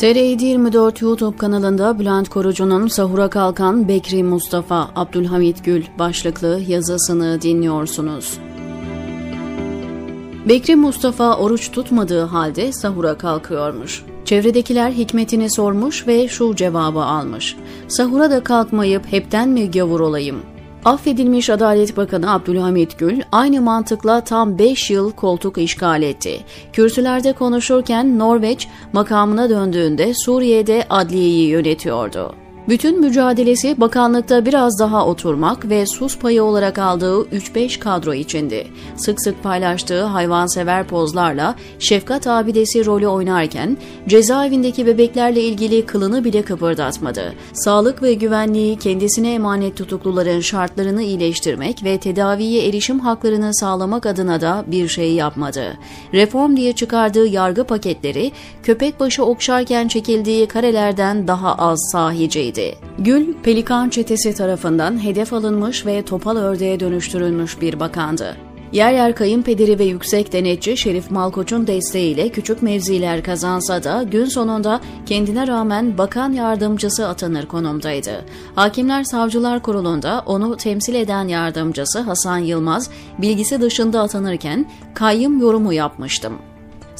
TR 24 YouTube kanalında Bülent Korucu'nun Sahura Kalkan Bekri Mustafa Abdülhamit Gül başlıklı yazısını dinliyorsunuz. Bekri Mustafa oruç tutmadığı halde sahura kalkıyormuş. Çevredekiler hikmetini sormuş ve şu cevabı almış. Sahura da kalkmayıp hepten mi gavur olayım? Affedilmiş Adalet Bakanı Abdülhamit Gül aynı mantıkla tam 5 yıl koltuk işgal etti. Kürsülerde konuşurken Norveç makamına döndüğünde Suriye'de adliyeyi yönetiyordu. Bütün mücadelesi bakanlıkta biraz daha oturmak ve sus payı olarak aldığı 3-5 kadro içindi. Sık sık paylaştığı hayvansever pozlarla şefkat abidesi rolü oynarken cezaevindeki bebeklerle ilgili kılını bile kıpırdatmadı. Sağlık ve güvenliği kendisine emanet tutukluların şartlarını iyileştirmek ve tedaviye erişim haklarını sağlamak adına da bir şey yapmadı. Reform diye çıkardığı yargı paketleri köpek başı okşarken çekildiği karelerden daha az sahiceydi edildi. Gül, Pelikan çetesi tarafından hedef alınmış ve topal ördeğe dönüştürülmüş bir bakandı. Yer yer kayınpederi ve yüksek denetçi Şerif Malkoç'un desteğiyle küçük mevziler kazansa da gün sonunda kendine rağmen bakan yardımcısı atanır konumdaydı. Hakimler Savcılar Kurulu'nda onu temsil eden yardımcısı Hasan Yılmaz bilgisi dışında atanırken kayyım yorumu yapmıştım.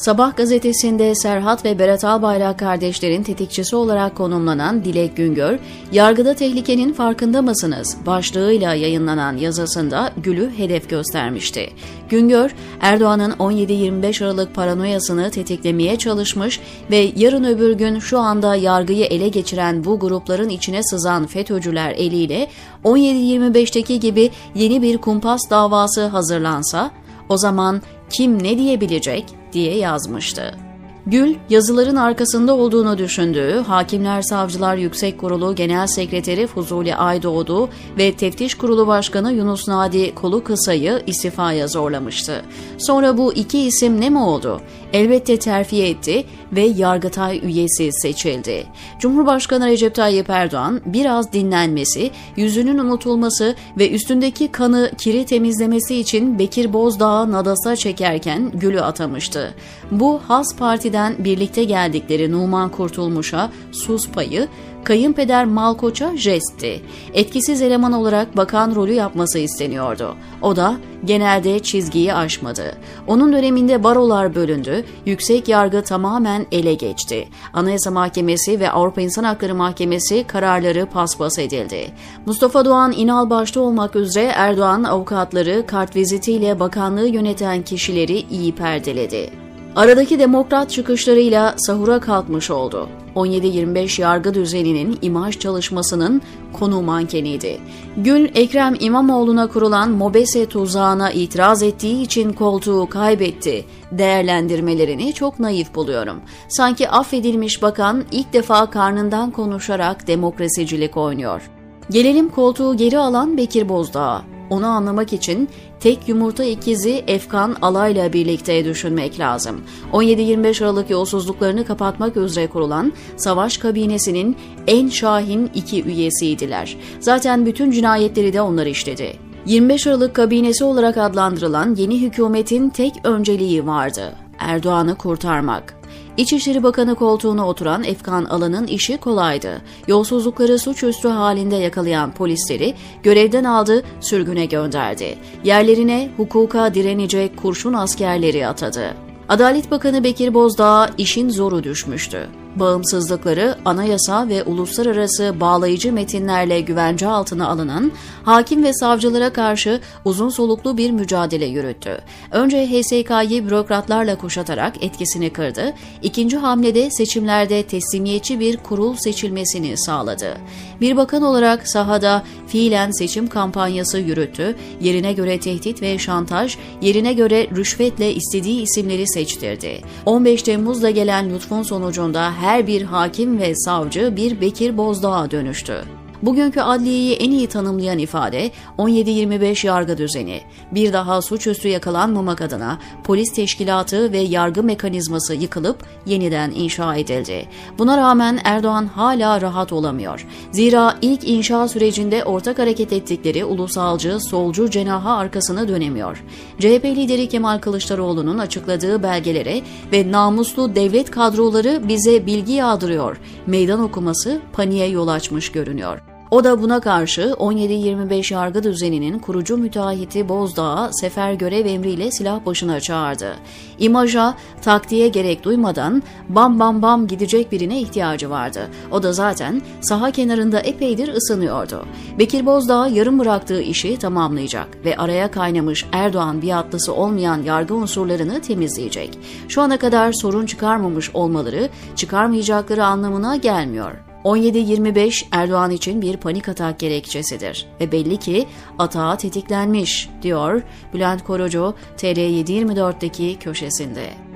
Sabah gazetesinde Serhat ve Berat Albayrak kardeşlerin tetikçisi olarak konumlanan Dilek Güngör, yargıda tehlikenin farkında mısınız başlığıyla yayınlanan yazısında Gül'ü hedef göstermişti. Güngör, Erdoğan'ın 17-25 Aralık paranoyasını tetiklemeye çalışmış ve yarın öbür gün şu anda yargıyı ele geçiren bu grupların içine sızan FETÖ'cüler eliyle 17-25'teki gibi yeni bir kumpas davası hazırlansa, o zaman kim ne diyebilecek diye yazmıştı. Gül, yazıların arkasında olduğunu düşündüğü Hakimler Savcılar Yüksek Kurulu Genel Sekreteri Fuzuli Aydoğdu ve Teftiş Kurulu Başkanı Yunus Nadi Kolu Kısa'yı istifaya zorlamıştı. Sonra bu iki isim ne mi oldu? Elbette terfi etti ve Yargıtay üyesi seçildi. Cumhurbaşkanı Recep Tayyip Erdoğan biraz dinlenmesi, yüzünün unutulması ve üstündeki kanı kiri temizlemesi için Bekir Bozdağ'ı nadasa çekerken Gül'ü atamıştı. Bu Has Parti'den birlikte geldikleri Numan Kurtulmuş'a sus payı, kayınpeder Malkoç'a jestti. Etkisiz eleman olarak bakan rolü yapması isteniyordu. O da genelde çizgiyi aşmadı. Onun döneminde barolar bölündü, yüksek yargı tamamen ele geçti. Anayasa Mahkemesi ve Avrupa İnsan Hakları Mahkemesi kararları paspas edildi. Mustafa Doğan İnal başta olmak üzere Erdoğan avukatları kartvizitiyle bakanlığı yöneten kişileri iyi perdeledi. Aradaki demokrat çıkışlarıyla sahura kalkmış oldu. 17-25 yargı düzeninin imaj çalışmasının konu mankeniydi. Gül, Ekrem İmamoğlu'na kurulan Mobese tuzağına itiraz ettiği için koltuğu kaybetti. Değerlendirmelerini çok naif buluyorum. Sanki affedilmiş bakan ilk defa karnından konuşarak demokrasicilik oynuyor. Gelelim koltuğu geri alan Bekir Bozdağ'a. Onu anlamak için tek yumurta ikizi Efkan Alay'la birlikte düşünmek lazım. 17-25 Aralık yolsuzluklarını kapatmak üzere kurulan savaş kabinesinin en şahin iki üyesiydiler. Zaten bütün cinayetleri de onlar işledi. 25 Aralık kabinesi olarak adlandırılan yeni hükümetin tek önceliği vardı. Erdoğan'ı kurtarmak. İçişleri Bakanı koltuğuna oturan Efkan Alan'ın işi kolaydı. Yolsuzlukları suçüstü halinde yakalayan polisleri görevden aldı, sürgüne gönderdi. Yerlerine hukuka direnecek kurşun askerleri atadı. Adalet Bakanı Bekir Bozdağ'a işin zoru düşmüştü bağımsızlıkları anayasa ve uluslararası bağlayıcı metinlerle güvence altına alınan hakim ve savcılara karşı uzun soluklu bir mücadele yürüttü. Önce HSK'yı bürokratlarla kuşatarak etkisini kırdı, ikinci hamlede seçimlerde teslimiyetçi bir kurul seçilmesini sağladı. Bir bakan olarak sahada fiilen seçim kampanyası yürüttü, yerine göre tehdit ve şantaj, yerine göre rüşvetle istediği isimleri seçtirdi. 15 Temmuz'da gelen lütfun sonucunda her bir hakim ve savcı bir Bekir Bozdağ'a dönüştü. Bugünkü adliyeyi en iyi tanımlayan ifade 17-25 yargı düzeni. Bir daha suçüstü yakalanmamak adına polis teşkilatı ve yargı mekanizması yıkılıp yeniden inşa edildi. Buna rağmen Erdoğan hala rahat olamıyor. Zira ilk inşa sürecinde ortak hareket ettikleri ulusalcı, solcu cenaha arkasına dönemiyor. CHP lideri Kemal Kılıçdaroğlu'nun açıkladığı belgelere ve namuslu devlet kadroları bize bilgi yağdırıyor. Meydan okuması paniğe yol açmış görünüyor. O da buna karşı 17-25 yargı düzeninin kurucu müteahhiti Bozdağ'a sefer görev emriyle silah başına çağırdı. İmaja, taktiğe gerek duymadan bam bam bam gidecek birine ihtiyacı vardı. O da zaten saha kenarında epeydir ısınıyordu. Bekir Bozdağ yarım bıraktığı işi tamamlayacak ve araya kaynamış Erdoğan biatlısı olmayan yargı unsurlarını temizleyecek. Şu ana kadar sorun çıkarmamış olmaları çıkarmayacakları anlamına gelmiyor. 17-25 Erdoğan için bir panik atak gerekçesidir ve belli ki atağa tetiklenmiş, diyor Bülent Korucu TR724'deki köşesinde.